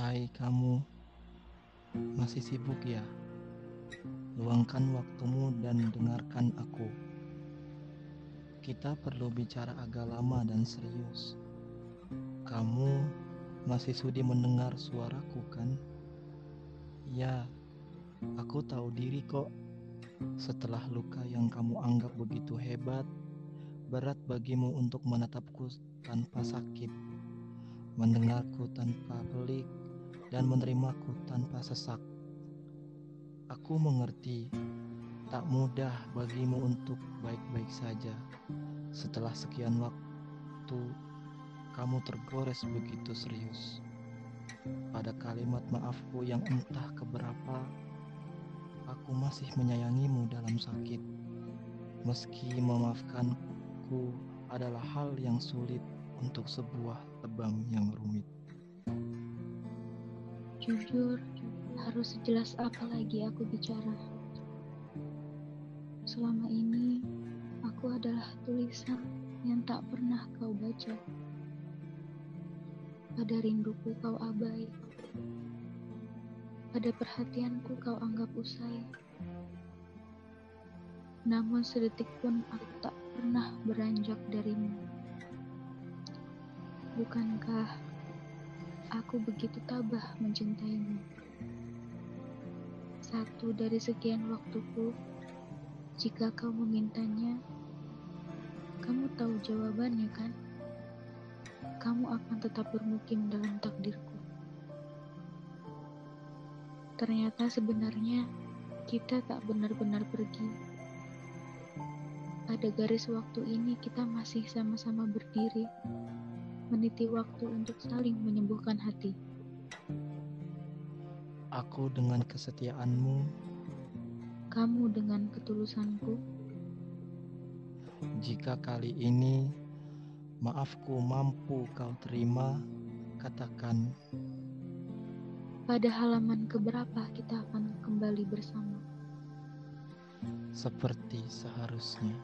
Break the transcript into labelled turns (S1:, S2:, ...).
S1: Hai kamu, masih sibuk ya? Luangkan waktumu dan dengarkan aku. Kita perlu bicara agak lama dan serius. Kamu masih sudi mendengar suaraku kan? Ya, aku tahu diri kok. Setelah luka yang kamu anggap begitu hebat, berat bagimu untuk menatapku tanpa sakit, mendengarku tanpa pelik, dan menerimaku tanpa sesak. Aku mengerti, tak mudah bagimu untuk baik-baik saja. Setelah sekian waktu, kamu tergores begitu serius. Pada kalimat maafku yang entah keberapa, aku masih menyayangimu dalam sakit. Meski memaafkanku adalah hal yang sulit untuk sebuah tebang yang rumit.
S2: Jujur, harus sejelas apa lagi aku bicara. Selama ini, aku adalah tulisan yang tak pernah kau baca. Pada rinduku kau abai. Pada perhatianku kau anggap usai. Namun sedetik pun aku tak pernah beranjak darimu. Bukankah aku begitu tabah mencintaimu? Satu dari sekian waktuku, jika kau memintanya, kamu tahu jawabannya kan? Kamu akan tetap bermukim dalam takdirku. Ternyata sebenarnya kita tak benar-benar pergi. Pada garis waktu ini kita masih sama-sama berdiri, meniti waktu untuk saling menyembuhkan hati.
S1: Aku dengan kesetiaanmu,
S2: Kamu dengan ketulusanku,
S1: jika kali ini maafku mampu kau terima, katakan
S2: pada halaman keberapa kita akan kembali bersama.
S1: seperti seharusnya.